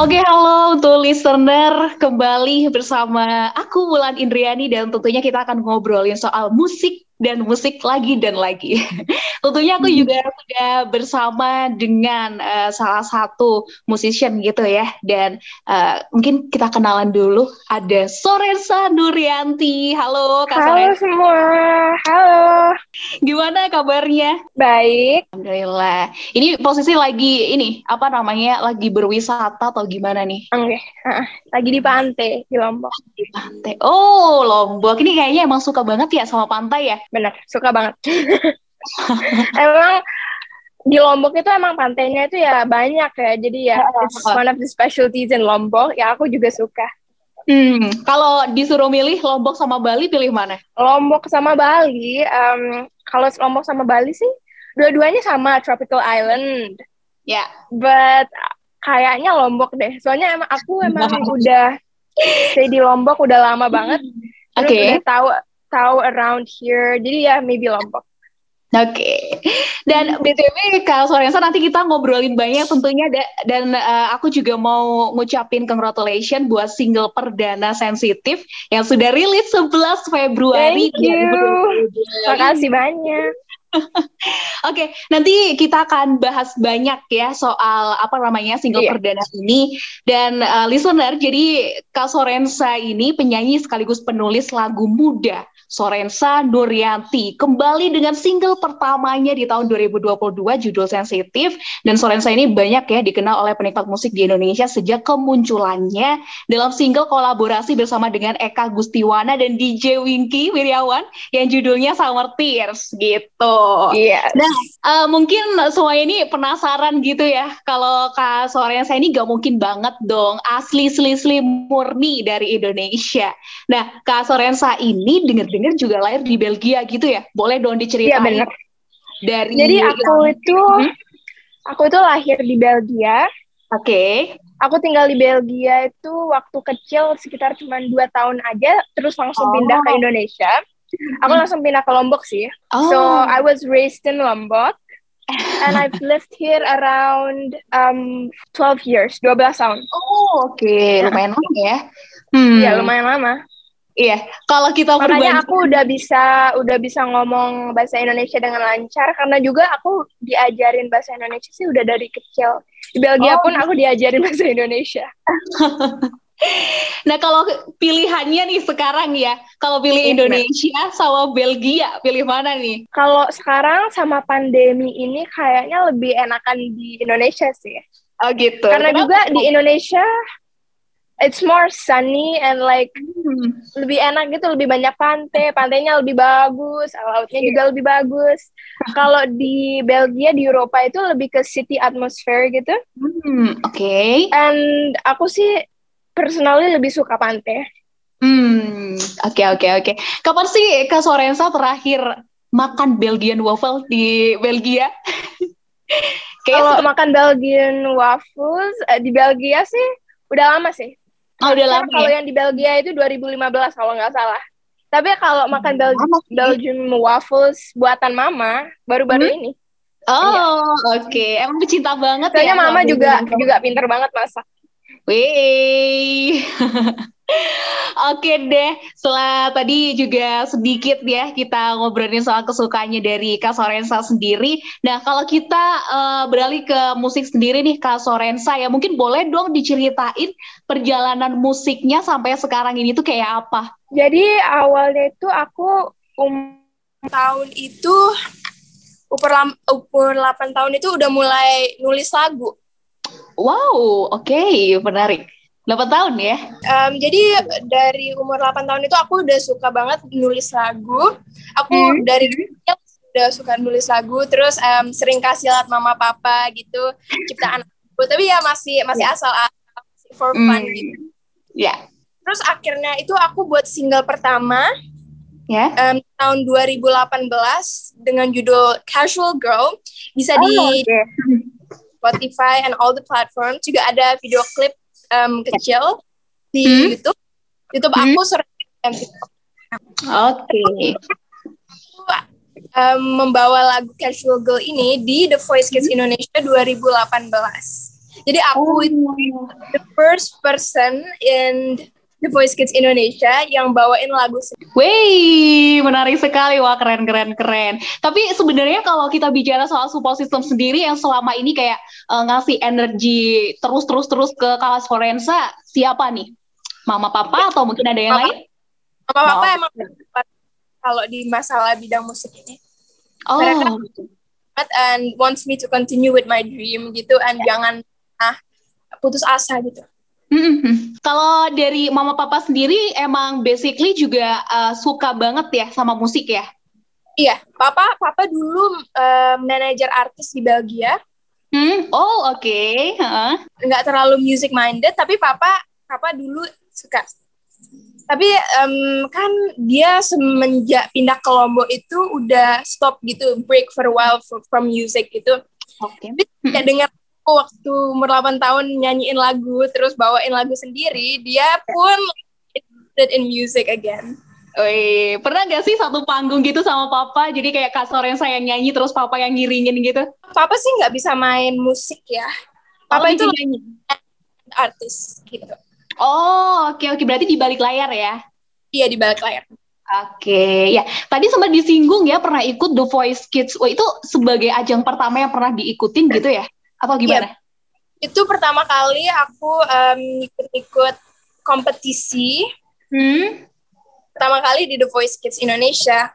Oke, halo untuk listener. Kembali bersama aku Wulan Indriani dan tentunya kita akan ngobrolin soal musik dan musik lagi dan lagi. Tentunya aku juga sudah bersama dengan uh, salah satu musician gitu ya dan uh, mungkin kita kenalan dulu ada Sorensa Nurianti. Halo Kak Halo Sorensa. semua. Halo. Gimana kabarnya? Baik. Alhamdulillah. Ini posisi lagi ini apa namanya? Lagi berwisata atau gimana nih? Oke. Lagi di pantai di Lombok. Di pantai. Oh, Lombok. Ini kayaknya emang suka banget ya sama pantai ya? Bener, suka banget. emang di Lombok itu emang pantainya itu ya banyak ya. Jadi ya it's one of the specialties in Lombok. Ya aku juga suka. Hmm, kalau disuruh milih Lombok sama Bali pilih mana? Lombok sama Bali, um, kalau Lombok sama Bali sih dua-duanya sama tropical island. Ya. But kayaknya Lombok deh. Soalnya emang aku emang udah stay di Lombok udah lama banget. Terus Oke. udah tahu tahu around here. Jadi ya maybe Lombok. Oke. Dan BTW Kak Sorensa nanti kita ngobrolin banyak tentunya da- dan eh, aku juga mau ngucapin congratulations buat single perdana sensitif yang sudah rilis 11 Februari Thank you. 2022. Makasih banyak. Oke, nanti kita akan bahas banyak ya soal apa namanya single Iya. perdana ini dan uh, listener. Jadi Kak Sorensa ini penyanyi sekaligus penulis lagu muda. Sorensa Nuryanti kembali dengan single pertamanya di tahun 2022 judul Sensitif dan Sorensa ini banyak ya dikenal oleh penikmat musik di Indonesia sejak kemunculannya dalam single kolaborasi bersama dengan Eka Gustiwana dan DJ Winky Wiryawan yang judulnya Summer Tears gitu. Iya. Nah, eh, mungkin semua ini penasaran gitu ya. Kalau Kak Sorensa ini gak mungkin banget dong asli asli murni dari Indonesia. Nah, Kak Sorensa ini denger-dengar juga lahir di Belgia gitu ya. Boleh dong Iya diceritain benar. dari Jadi aku itu Hmm? aku itu lahir di Belgia. Oke. Aku tinggal di Belgia itu waktu kecil sekitar cuma dua tahun aja, terus langsung Oh. pindah ke Indonesia. Aku langsung pindah ke Lombok sih. Oh. So I was raised in Lombok, and I've lived here around um 12 years, 12 tahun. Oh, oke, lumayan lama ya. Hmm. Iya lumayan lama. Iya, kalau kita Makanya berbanding aku udah bisa udah bisa ngomong bahasa Indonesia dengan lancar karena juga aku diajarin bahasa Indonesia sih udah dari kecil. Di Belgia Oh. pun aku diajarin bahasa Indonesia. Nah, kalau pilihannya nih sekarang ya, kalau pilih Iya, Indonesia sama Belgia, pilih mana nih? Kalau sekarang sama pandemi ini kayaknya lebih enakan di Indonesia sih. Oh gitu. Karena Kenapa? juga di Indonesia it's more sunny and like Hmm. lebih enak gitu, lebih banyak pantai, pantainya lebih bagus, lautnya juga lebih bagus. Kalau di Belgia di Eropa itu lebih ke city atmosphere gitu. Hmm, oke. And aku sih personally lebih suka pantai. Hmm, oke oke oke. Kapan sih Kak Sorensa terakhir makan Belgian waffle di Belgia? Kalau makan Belgian waffles eh, di Belgia sih udah lama sih. Oh, udah lama Kalau ya. yang di Belgia itu 2015 kalau nggak salah. Tapi kalau makan Bel. Belgian waffles buatan mama baru-baru Hmm? ini. Oh, oke. Emang pecinta banget Soalnya ya. mama juga waffle. juga pinter banget masak. Wih. Oke deh, setelah tadi juga sedikit ya kita ngobrolin soal kesukaannya dari Kak Sorensa sendiri. Nah, kalau kita eh, beralih ke musik sendiri nih Kak Sorensa ya, mungkin boleh dong diceritain perjalanan musiknya sampai sekarang ini tuh kayak apa? Jadi awalnya itu aku um tahun itu umur umur 8 tahun itu udah mulai nulis lagu. Wow, oke, menarik. 8 tahun ya? Um, jadi dari umur 8 tahun itu aku udah suka banget nulis lagu. Aku hmm. dari kecil udah suka nulis lagu, terus um, sering kasih lihat mama papa gitu ciptaan aku. Tapi ya masih masih yeah. asal asal for fun hmm. gitu. Ya. Yeah. Terus akhirnya itu aku buat single pertama ya yeah. um, tahun 2018 dengan judul Casual Girl bisa oh, di okay. Spotify and all the platforms juga ada video klip um, kecil di hmm? YouTube YouTube hmm? aku sering Oke. Okay. Um, membawa lagu Casual Girl ini di The Voice Kids hmm? Indonesia 2018. Jadi aku oh. itu the first person in The Voice Kids Indonesia yang bawain lagu Wih, menarik sekali. Wah, keren, keren, keren. Tapi sebenarnya kalau kita bicara soal support system sendiri yang selama ini kayak uh, ngasih energi terus-terus-terus ke kelas Forensa, siapa nih? Mama, papa, atau mungkin ada yang Mama, lain? Mama, papa emang kalau di masalah bidang musik ini. Oh. Mereka and wants me to continue with my dream gitu, and yeah. jangan ah putus asa gitu. Mm-hmm. Kalau dari mama papa sendiri emang basically juga uh, suka banget ya sama musik ya? Iya, papa papa dulu uh, manajer artis di Belgia. Hmm, oh oke. Okay. Uh. Nggak terlalu music minded, tapi papa papa dulu suka. Tapi um, kan dia semenjak pindah ke Lombok itu udah stop gitu, break for a while from music gitu. Oke. Okay. Tidak dengar waktu umur 8 tahun nyanyiin lagu terus bawain lagu sendiri dia pun interested in music again Wih, pernah gak sih satu panggung gitu sama papa? Jadi kayak Kak Soren saya nyanyi terus papa yang ngiringin gitu? Papa sih nggak bisa main musik ya. Papa oh, itu nyanyi artis gitu. Oh, oke okay, oke. Okay. Berarti di balik layar ya? Iya, di balik layar. Oke, okay. ya. Tadi sempat disinggung ya pernah ikut The Voice Kids. Oh, itu sebagai ajang pertama yang pernah diikutin gitu ya? Apa gimana? Ya, itu pertama kali aku um, ikut-ikut kompetisi. Hmm? Pertama kali di The Voice Kids Indonesia.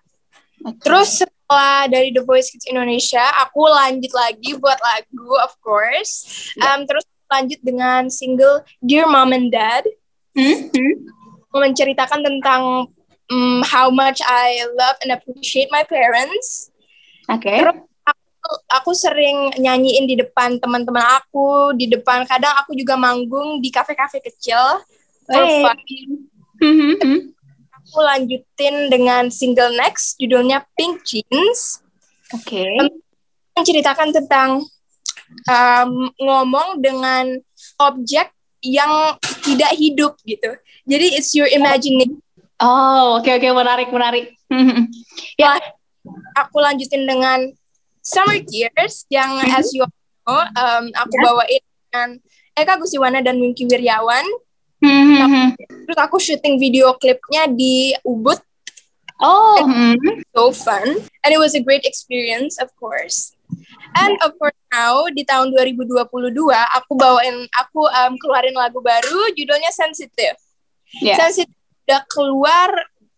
Okay. Terus setelah dari The Voice Kids Indonesia, aku lanjut lagi buat lagu, of course. Yeah. Um, terus lanjut dengan single Dear Mom and Dad. Hmm? Hmm? Menceritakan tentang um, how much I love and appreciate my parents. Oke. Okay. Terus aku sering nyanyiin di depan teman-teman aku, di depan kadang aku juga manggung di kafe-kafe kecil. Hey. aku lanjutin dengan single next, judulnya Pink Jeans. Oke. Okay. Menceritakan tentang um, ngomong dengan objek yang tidak hidup gitu. Jadi it's your imagination. Oh, oke okay, oke okay. menarik menarik. ya, aku lanjutin dengan Summer Tears yang mm-hmm. as you know um, aku yeah. bawain dengan Eka Gusiwana dan Winky Wiryawan. Mm-hmm. Terus aku syuting video klipnya di Ubud. Oh, mm-hmm. so fun and it was a great experience of course. And of course now di tahun 2022 aku bawain aku um, keluarin lagu baru judulnya Sensitive. Yeah. Sensitive udah keluar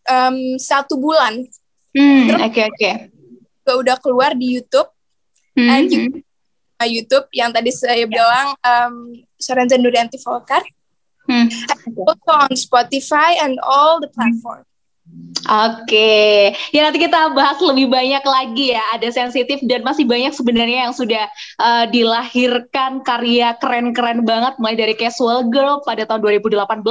um, satu bulan. Hmm, oke oke. Okay, okay juga udah keluar di YouTube mm-hmm. and juga YouTube yang tadi saya yeah. bilang um, Sorenza Nurianti Volkar. Hmm. Also on Spotify and all the platforms. Oke, ya nanti kita bahas lebih banyak lagi ya. Ada sensitif dan masih banyak sebenarnya yang sudah uh, dilahirkan karya keren-keren banget, mulai dari Casual Girl pada tahun 2018,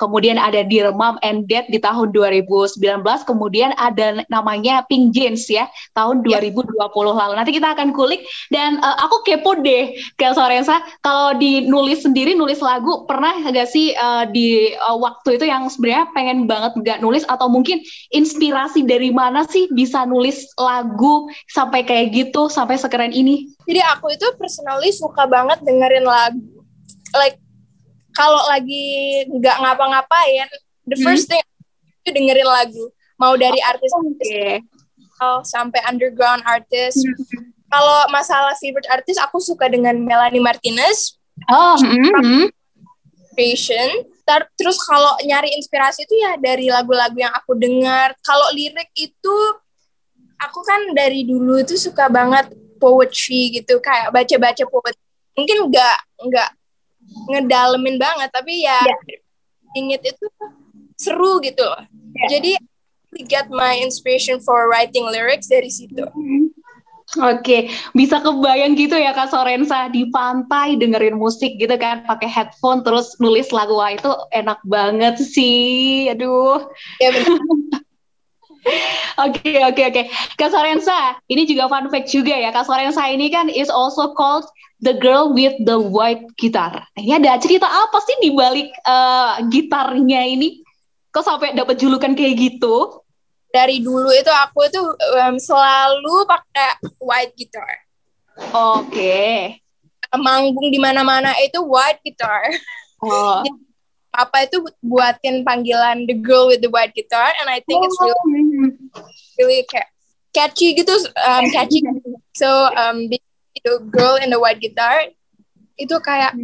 kemudian ada Dear Mom and Dad di tahun 2019, kemudian ada namanya Pink Jeans ya tahun 2020 ya. lalu. Nanti kita akan kulik dan uh, aku kepo deh ke Sorensa kalau di nulis sendiri nulis lagu pernah gak sih uh, di uh, waktu itu yang sebenarnya pengen banget gak nulis atau atau mungkin inspirasi dari mana sih bisa nulis lagu sampai kayak gitu sampai sekeren ini? Jadi aku itu personally suka banget dengerin lagu. Like kalau lagi nggak ngapa-ngapain, the hmm. first thing itu dengerin lagu. Mau dari oh, artis okay. sampai underground artis. Hmm. Kalau masalah favorite artis, aku suka dengan Melanie Martinez. Oh, mm -hmm. Creation terus kalau nyari inspirasi itu ya dari lagu-lagu yang aku dengar. Kalau lirik itu aku kan dari dulu itu suka banget poetry gitu. Kayak baca-baca poetry mungkin nggak nggak ngedalemin banget tapi ya yeah. ingit itu seru gitu. Loh yeah. jadi I get my inspiration for writing lyrics dari situ Oke, bisa kebayang gitu ya Kak Sorensa di pantai dengerin musik gitu kan, pakai headphone terus nulis lagu wah itu enak banget sih. Aduh. Ya benar. Oke oke oke. Kak Sorensa, ini juga fun fact juga ya. Kak Sorensa ini kan is also called the girl with the white guitar. Ini ada cerita apa sih di balik uh, gitarnya ini? Kok sampai dapat julukan kayak gitu? Dari dulu itu aku tuh um, selalu pakai white guitar. Oke. Okay. Manggung di mana-mana itu white guitar. Oh. Papa itu buatin panggilan The Girl with the White Guitar and I think it's really really catchy gitu um, catchy so um, the Girl in the White Guitar itu kayak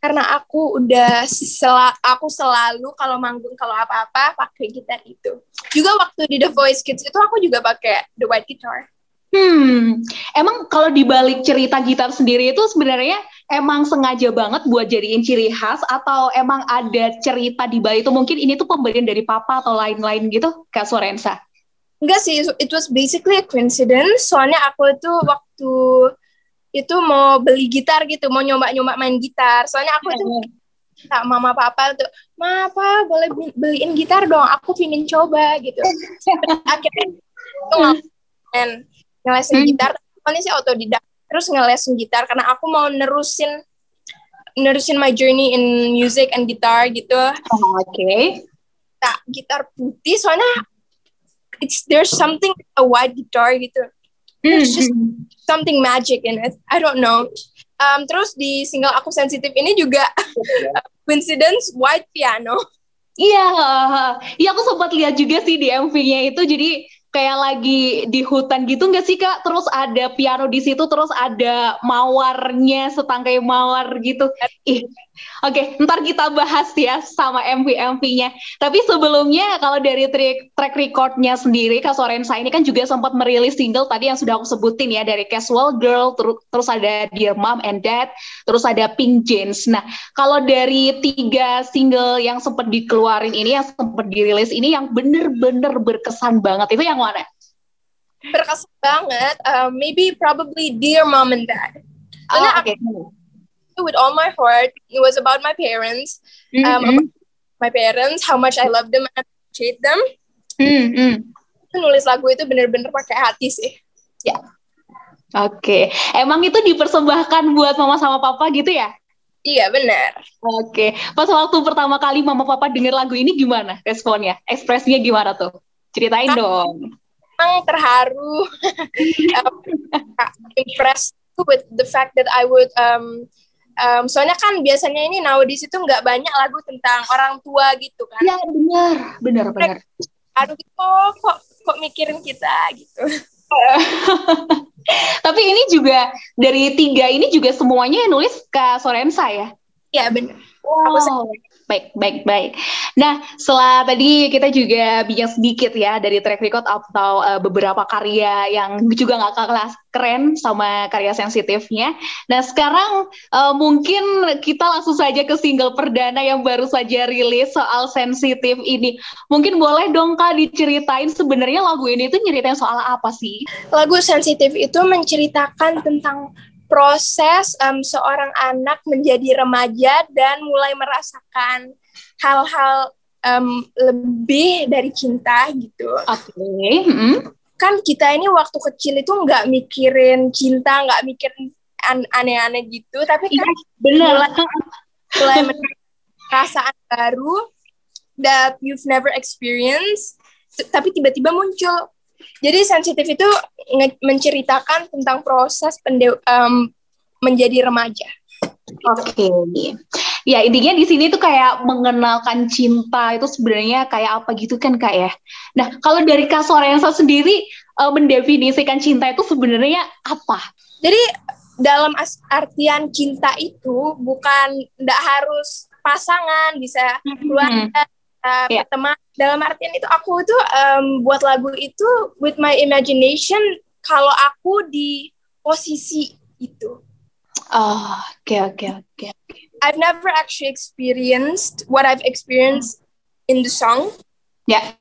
karena aku udah sel aku selalu kalau manggung kalau apa-apa pakai gitar itu juga waktu di The Voice Kids itu aku juga pakai the white guitar Hmm, emang kalau dibalik cerita gitar sendiri itu sebenarnya emang sengaja banget buat jadiin ciri khas atau emang ada cerita di balik itu mungkin ini tuh pemberian dari papa atau lain-lain gitu, Kak Sorensa? Enggak sih, it was basically a coincidence. Soalnya aku itu waktu itu mau beli gitar gitu, mau nyoba-nyoba main gitar. Soalnya aku itu tak mama papa tuh, ma apa boleh beliin gitar dong, aku pingin coba gitu. Akhirnya itu ngelesin hmm. gitar awalnya sih otodidak terus ngelesin gitar karena aku mau nerusin nerusin my journey in music and guitar gitu oh, oke okay. nah, gitar putih soalnya it's there's something a white guitar gitu there's just hmm. something magic in it I don't know um, terus di single aku sensitif ini juga coincidence white piano iya iya aku sempat lihat juga sih di MV-nya itu jadi kayak lagi di hutan gitu nggak sih kak? Terus ada piano di situ, terus ada mawarnya, setangkai mawar gitu. Ih, oke, okay, ntar kita bahas ya sama MV-MV-nya. Tapi sebelumnya kalau dari track, track recordnya sendiri, Kak Sorensa ini kan juga sempat merilis single tadi yang sudah aku sebutin ya dari Casual Girl, ter terus ada Dear Mom and Dad, terus ada Pink Jeans. Nah, kalau dari tiga single yang sempat dikeluarin ini, yang sempat dirilis ini, yang bener-bener berkesan banget itu yang mana? Berkesan banget. Uh, maybe probably Dear Mom and Dad. Oh, okay. With all my heart. It was about my parents. Mm -hmm. um, my parents, how much I love them and appreciate them. Mm -hmm. Nulis lagu itu bener-bener pakai hati sih. Ya. Yeah. Oke, okay. emang itu dipersembahkan buat mama sama papa gitu ya? Iya benar. Oke, okay. pas waktu pertama kali mama papa denger lagu ini gimana responnya? Ekspresinya gimana tuh? Ceritain dong. Emang terharu, um, impressed with the fact that I would um, um, soalnya kan biasanya ini nowadays itu nggak banyak lagu tentang orang tua gitu kan. Iya benar, benar benar. Aduh kok kok kok mikirin kita gitu. Tapi ini juga dari tiga ini juga semuanya nulis ke Sorensa ya? Iya benar. Wow. Aku Baik, baik, baik. Nah, setelah tadi kita juga bincang sedikit ya dari track record atau uh, beberapa karya yang juga nggak kalah keren sama karya sensitifnya. Nah, sekarang uh, mungkin kita langsung saja ke single perdana yang baru saja rilis soal sensitif ini. Mungkin boleh dong Kak diceritain sebenarnya lagu ini tuh nyeritain soal apa sih? Lagu sensitif itu menceritakan tentang proses um, seorang anak menjadi remaja dan mulai merasakan hal-hal um, lebih dari cinta gitu. Oke. Okay. Mm-hmm. Kan kita ini waktu kecil itu nggak mikirin cinta, nggak mikirin aneh-aneh gitu, tapi kan iya, benar. mulai, mulai perasaan baru that you've never experienced, tapi tiba-tiba muncul jadi sensitif itu menceritakan tentang proses pende um, menjadi remaja. Oke, okay. ya intinya di sini tuh kayak mengenalkan cinta itu sebenarnya kayak apa gitu kan kak ya. Nah kalau dari Kak Sorensa sendiri uh, mendefinisikan cinta itu sebenarnya apa? Jadi dalam artian cinta itu bukan tidak harus pasangan, bisa mm-hmm. keluarga, uh, yeah. teman dalam artian itu aku tuh um, buat lagu itu with my imagination kalau aku di posisi itu oh oke oke oke I've never actually experienced what I've experienced in the song. Ya.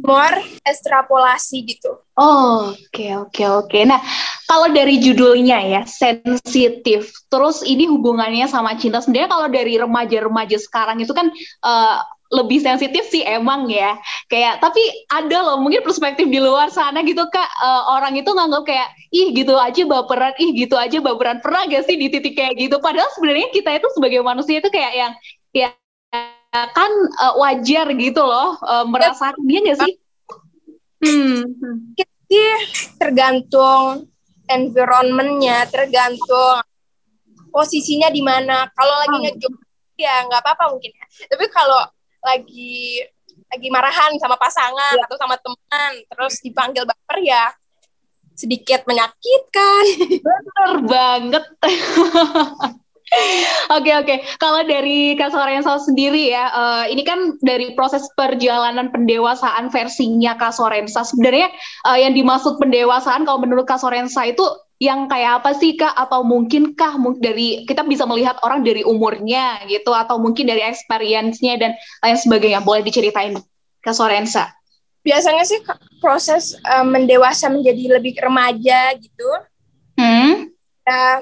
More ekstrapolasi gitu. Oh, oke oke oke. Nah, kalau dari judulnya ya, sensitif. Terus ini hubungannya sama cinta. Sebenarnya kalau dari remaja-remaja sekarang itu kan uh, lebih sensitif sih emang ya. Kayak tapi ada loh mungkin perspektif di luar sana gitu kak. Uh, orang itu nganggap kayak ih gitu aja baperan ih gitu aja baperan. Pernah gak sih di titik kayak gitu? Padahal sebenarnya kita itu sebagai manusia itu kayak yang ya kan uh, wajar gitu loh uh, merasakan. Dia gak sih? Hmm. sih tergantung environmentnya tergantung posisinya di mana. Kalau lagi oh. ngejob ya nggak apa-apa mungkin ya. Tapi kalau lagi lagi marahan sama pasangan ya. atau sama teman terus dipanggil baper ya sedikit menyakitkan. Bener banget. Oke oke, okay, okay. kalau dari Kak Sorensa sendiri ya, uh, ini kan dari proses perjalanan pendewasaan versinya Kak Sorensa. Sebenarnya uh, yang dimaksud pendewasaan kalau menurut Kak Sorensa itu yang kayak apa sih kak atau mungkinkah dari kita bisa melihat orang dari umurnya gitu atau mungkin dari experience-nya dan lain sebagainya boleh diceritain ke Sorensa biasanya sih proses um, mendewasa menjadi lebih remaja gitu hmm? uh,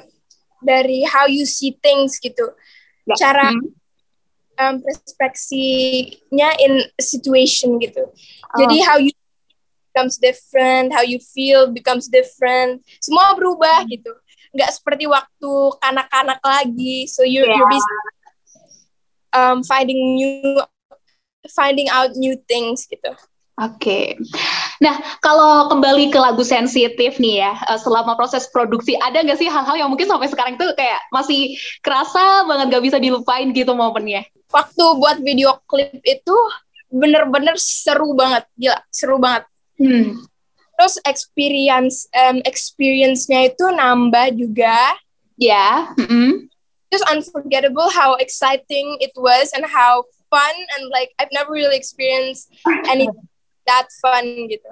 dari how you see things gitu ya. cara hmm. um, perspektifnya in situation gitu oh. jadi how you becomes different, how you feel becomes different. Semua berubah hmm. gitu. Nggak seperti waktu kanak-kanak lagi. So you yeah. you're busy um, finding new finding out new things gitu. Oke, okay. nah kalau kembali ke lagu sensitif nih ya, eh, selama proses produksi ada nggak sih hal-hal yang mungkin sampai sekarang tuh kayak masih kerasa banget gak bisa dilupain gitu momennya? Waktu buat video klip itu bener-bener seru banget, gila seru banget. Hmm. Terus experience um, experience-nya itu nambah juga. Ya. Yeah. Mm -hmm. Just unforgettable how exciting it was and how fun and like I've never really experienced any that fun gitu.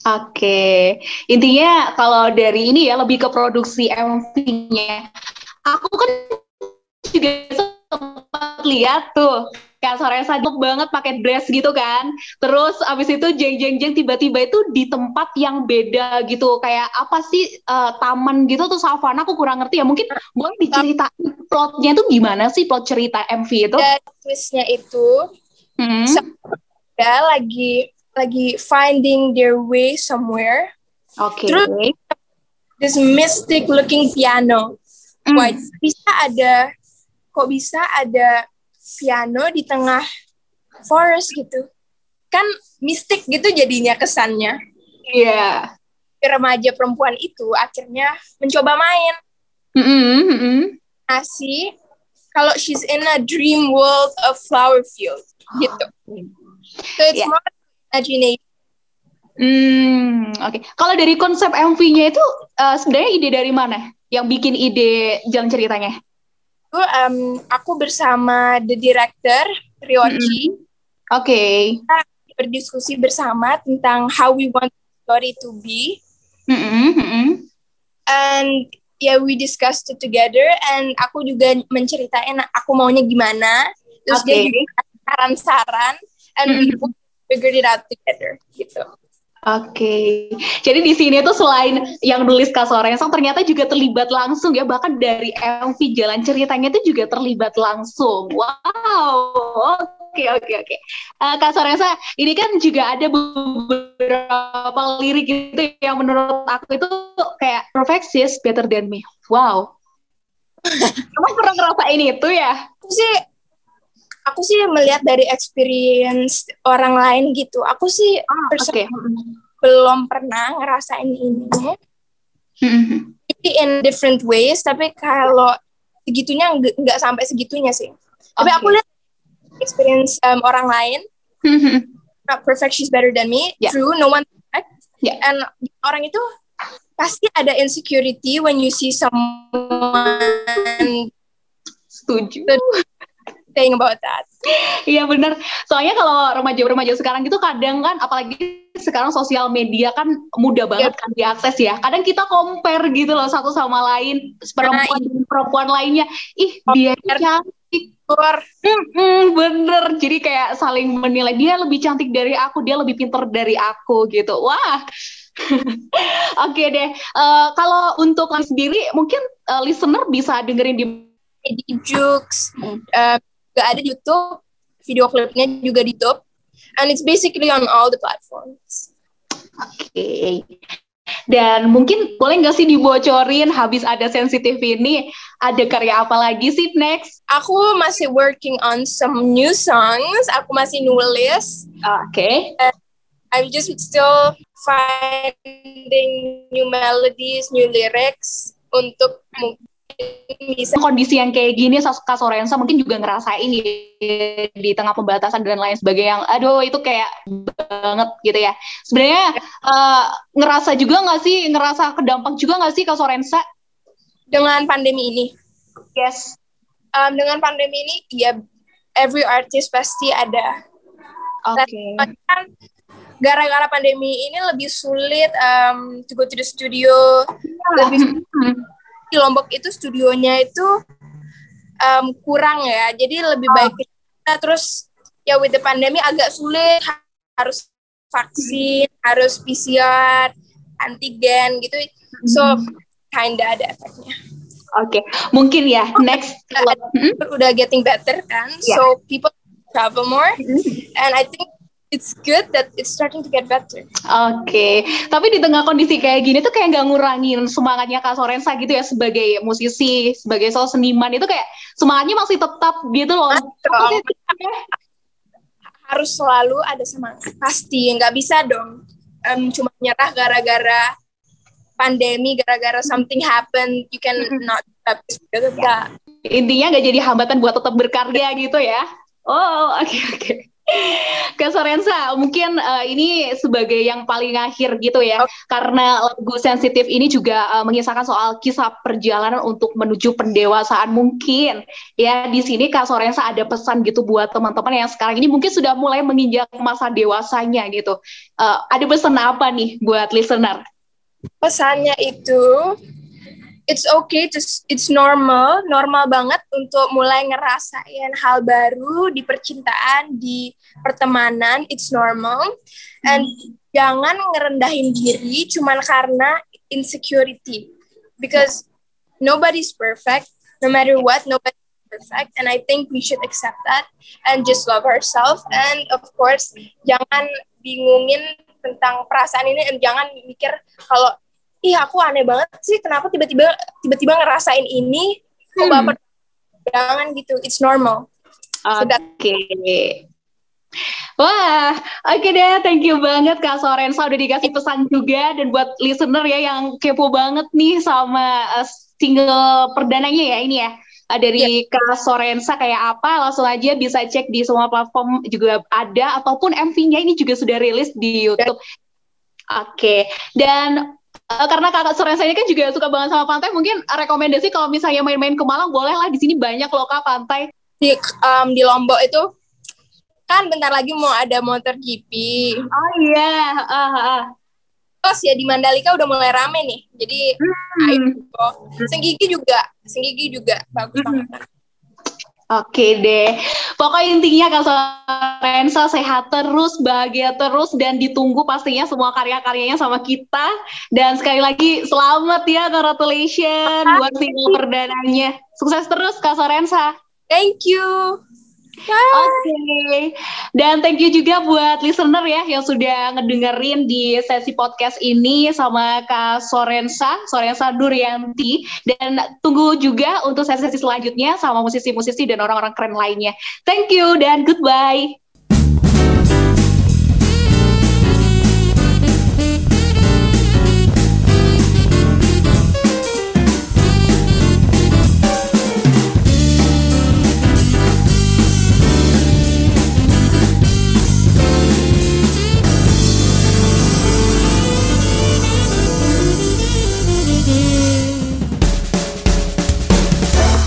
Oke, okay. intinya kalau dari ini ya lebih ke produksi MV-nya. Aku kan juga sempat lihat tuh kayak sore saduk banget pakai dress gitu kan. Terus abis itu jeng jeng jeng tiba-tiba itu di tempat yang beda gitu. Kayak apa sih uh, taman gitu. Tuh savana aku kurang ngerti ya. Mungkin boleh diceritain plotnya itu gimana sih plot cerita MV itu? Ya, twistnya itu hmm. ya lagi lagi finding their way somewhere. Oke. Okay. terus this mystic looking piano. Mm. Why, bisa ada kok bisa ada piano di tengah forest gitu kan mistik gitu jadinya kesannya iya yeah. remaja perempuan itu akhirnya mencoba main mm -hmm. nasi kalau she's in a dream world of flower field gitu so it's yeah. more imagination Hmm, oke. Okay. Kalau dari konsep MV-nya itu uh, sebenarnya ide dari mana? Yang bikin ide jalan ceritanya? Itu um, aku bersama the director Ryoji. Mm -hmm. Oke. Okay. Kita berdiskusi bersama tentang how we want the story to be. Mm -hmm. And yeah, we discussed it together. And aku juga menceritain aku maunya gimana. Terus okay. dia juga saran-saran. And mm -hmm. we figured it out together. Gitu. Oke, okay. jadi di sini tuh selain yang nulis Kak ternyata juga terlibat langsung ya, bahkan dari MV jalan ceritanya itu juga terlibat langsung. Wow, oke oke oke. Eh, Kak ini kan juga ada beberapa lirik gitu yang menurut aku itu kayak perfectionist better than me. Wow. Kamu pernah ngerasain itu ya? Sih aku sih melihat dari experience orang lain gitu. Aku sih ah, okay. belum pernah ngerasain ini. Mm-hmm. in different ways, tapi kalau segitunya nggak sampai segitunya sih. Okay. Tapi aku lihat experience um, orang lain. Mm-hmm. Not perfect, she's better than me. Yeah. True, no one perfect. Yeah. And orang itu pasti ada insecurity when you see someone setuju saying about that. Iya benar. Soalnya kalau remaja-remaja sekarang gitu kadang kan apalagi sekarang sosial media kan mudah banget yep. kan diakses ya. Kadang kita compare gitu loh satu sama lain, perempuan nah, perempuan lainnya. Ih, dia cantik. Hmm, bener. Jadi kayak saling menilai dia lebih cantik dari aku, dia lebih pinter dari aku gitu. Wah. Oke okay deh. Uh, kalau untuk sendiri mungkin uh, listener bisa dengerin di di Jux, uh, gak ada di YouTube, video klipnya juga di YouTube and it's basically on all the platforms. Oke. Okay. Dan mungkin boleh nggak sih dibocorin habis ada sensitif ini ada karya apa lagi sih next? Aku masih working on some new songs. Aku masih nulis. Oke. Okay. I'm just still finding new melodies, new lyrics untuk bisa kondisi yang kayak gini Kak Sorensa mungkin juga ngerasain ya, di tengah pembatasan dan lain sebagainya yang aduh itu kayak banget gitu ya. Sebenarnya uh, ngerasa juga nggak sih ngerasa kedampak juga nggak sih Kak Sorensa? Dengan pandemi ini? Yes. Um, dengan pandemi ini ya every artist pasti ada. Oke. okay. Gara-gara pandemi ini lebih sulit um, to go to the studio ya, lebih di Lombok itu studionya itu um, kurang ya jadi lebih baik oh. kita terus ya with the pandemi agak sulit harus vaksin harus PCR antigen gitu so hmm. kinda ada efeknya Oke, okay. mungkin ya next hmm? udah getting better kan, yeah. so people travel more, hmm. and I think it's good that it's starting to get better. Oke, okay. tapi di tengah kondisi kayak gini tuh kayak nggak ngurangin semangatnya Kak Sorensa gitu ya sebagai musisi, sebagai soal seniman itu kayak semangatnya masih tetap gitu loh. Harus selalu ada semangat, pasti nggak bisa dong um, cuma nyerah gara-gara pandemi, gara-gara something happen, you can not gitu. Intinya nggak jadi hambatan buat tetap berkarya gitu ya. Oh, oke okay, oke. Okay. Kak Sorensa, mungkin uh, ini sebagai yang paling akhir gitu ya, okay. karena lagu sensitif ini juga uh, mengisahkan soal kisah perjalanan untuk menuju pendewasaan mungkin. Ya di sini Kak Sorensa ada pesan gitu buat teman-teman yang sekarang ini mungkin sudah mulai menginjak masa dewasanya gitu. Uh, ada pesan apa nih buat listener? Pesannya itu it's okay to it's normal normal banget untuk mulai ngerasain hal baru di percintaan di pertemanan it's normal and hmm. jangan ngerendahin diri cuman karena insecurity because nobody's perfect no matter what nobody's perfect and I think we should accept that and just love ourselves and of course jangan bingungin tentang perasaan ini dan jangan mikir kalau ih aku aneh banget sih kenapa tiba-tiba tiba-tiba ngerasain ini kok hmm. baper jangan gitu it's normal oke okay. Wah, oke okay deh, thank you banget Kak Sorensa udah dikasih pesan juga dan buat listener ya yang kepo banget nih sama uh, single perdananya ya ini ya uh, dari yeah. Kak Sorensa kayak apa langsung aja bisa cek di semua platform juga ada ataupun MV-nya ini juga sudah rilis di YouTube. Oke, okay. dan Uh, karena kakak Sorensa ini kan juga suka banget sama pantai, mungkin rekomendasi kalau misalnya main-main ke Malang boleh lah di sini banyak loh kak pantai. Di um, di Lombok itu kan bentar lagi mau ada motor GP. Oh iya, uh, uh. Terus ya di Mandalika udah mulai rame nih, jadi hmm. ayo. Senggigi juga, Senggigi juga bagus hmm. banget. Oke deh. Pokoknya intinya Kak Sorensa sehat terus, bahagia terus, dan ditunggu pastinya semua karya-karyanya sama kita. Dan sekali lagi selamat ya, congratulations buat single perdananya. Sukses terus Kak Sorensa. Thank you. Oke, okay. dan thank you juga buat listener ya yang sudah ngedengerin di sesi podcast ini sama Kak Sorensa, Sorensa Duryanti. Dan tunggu juga untuk sesi-sesi selanjutnya sama musisi-musisi dan orang-orang keren lainnya. Thank you dan goodbye.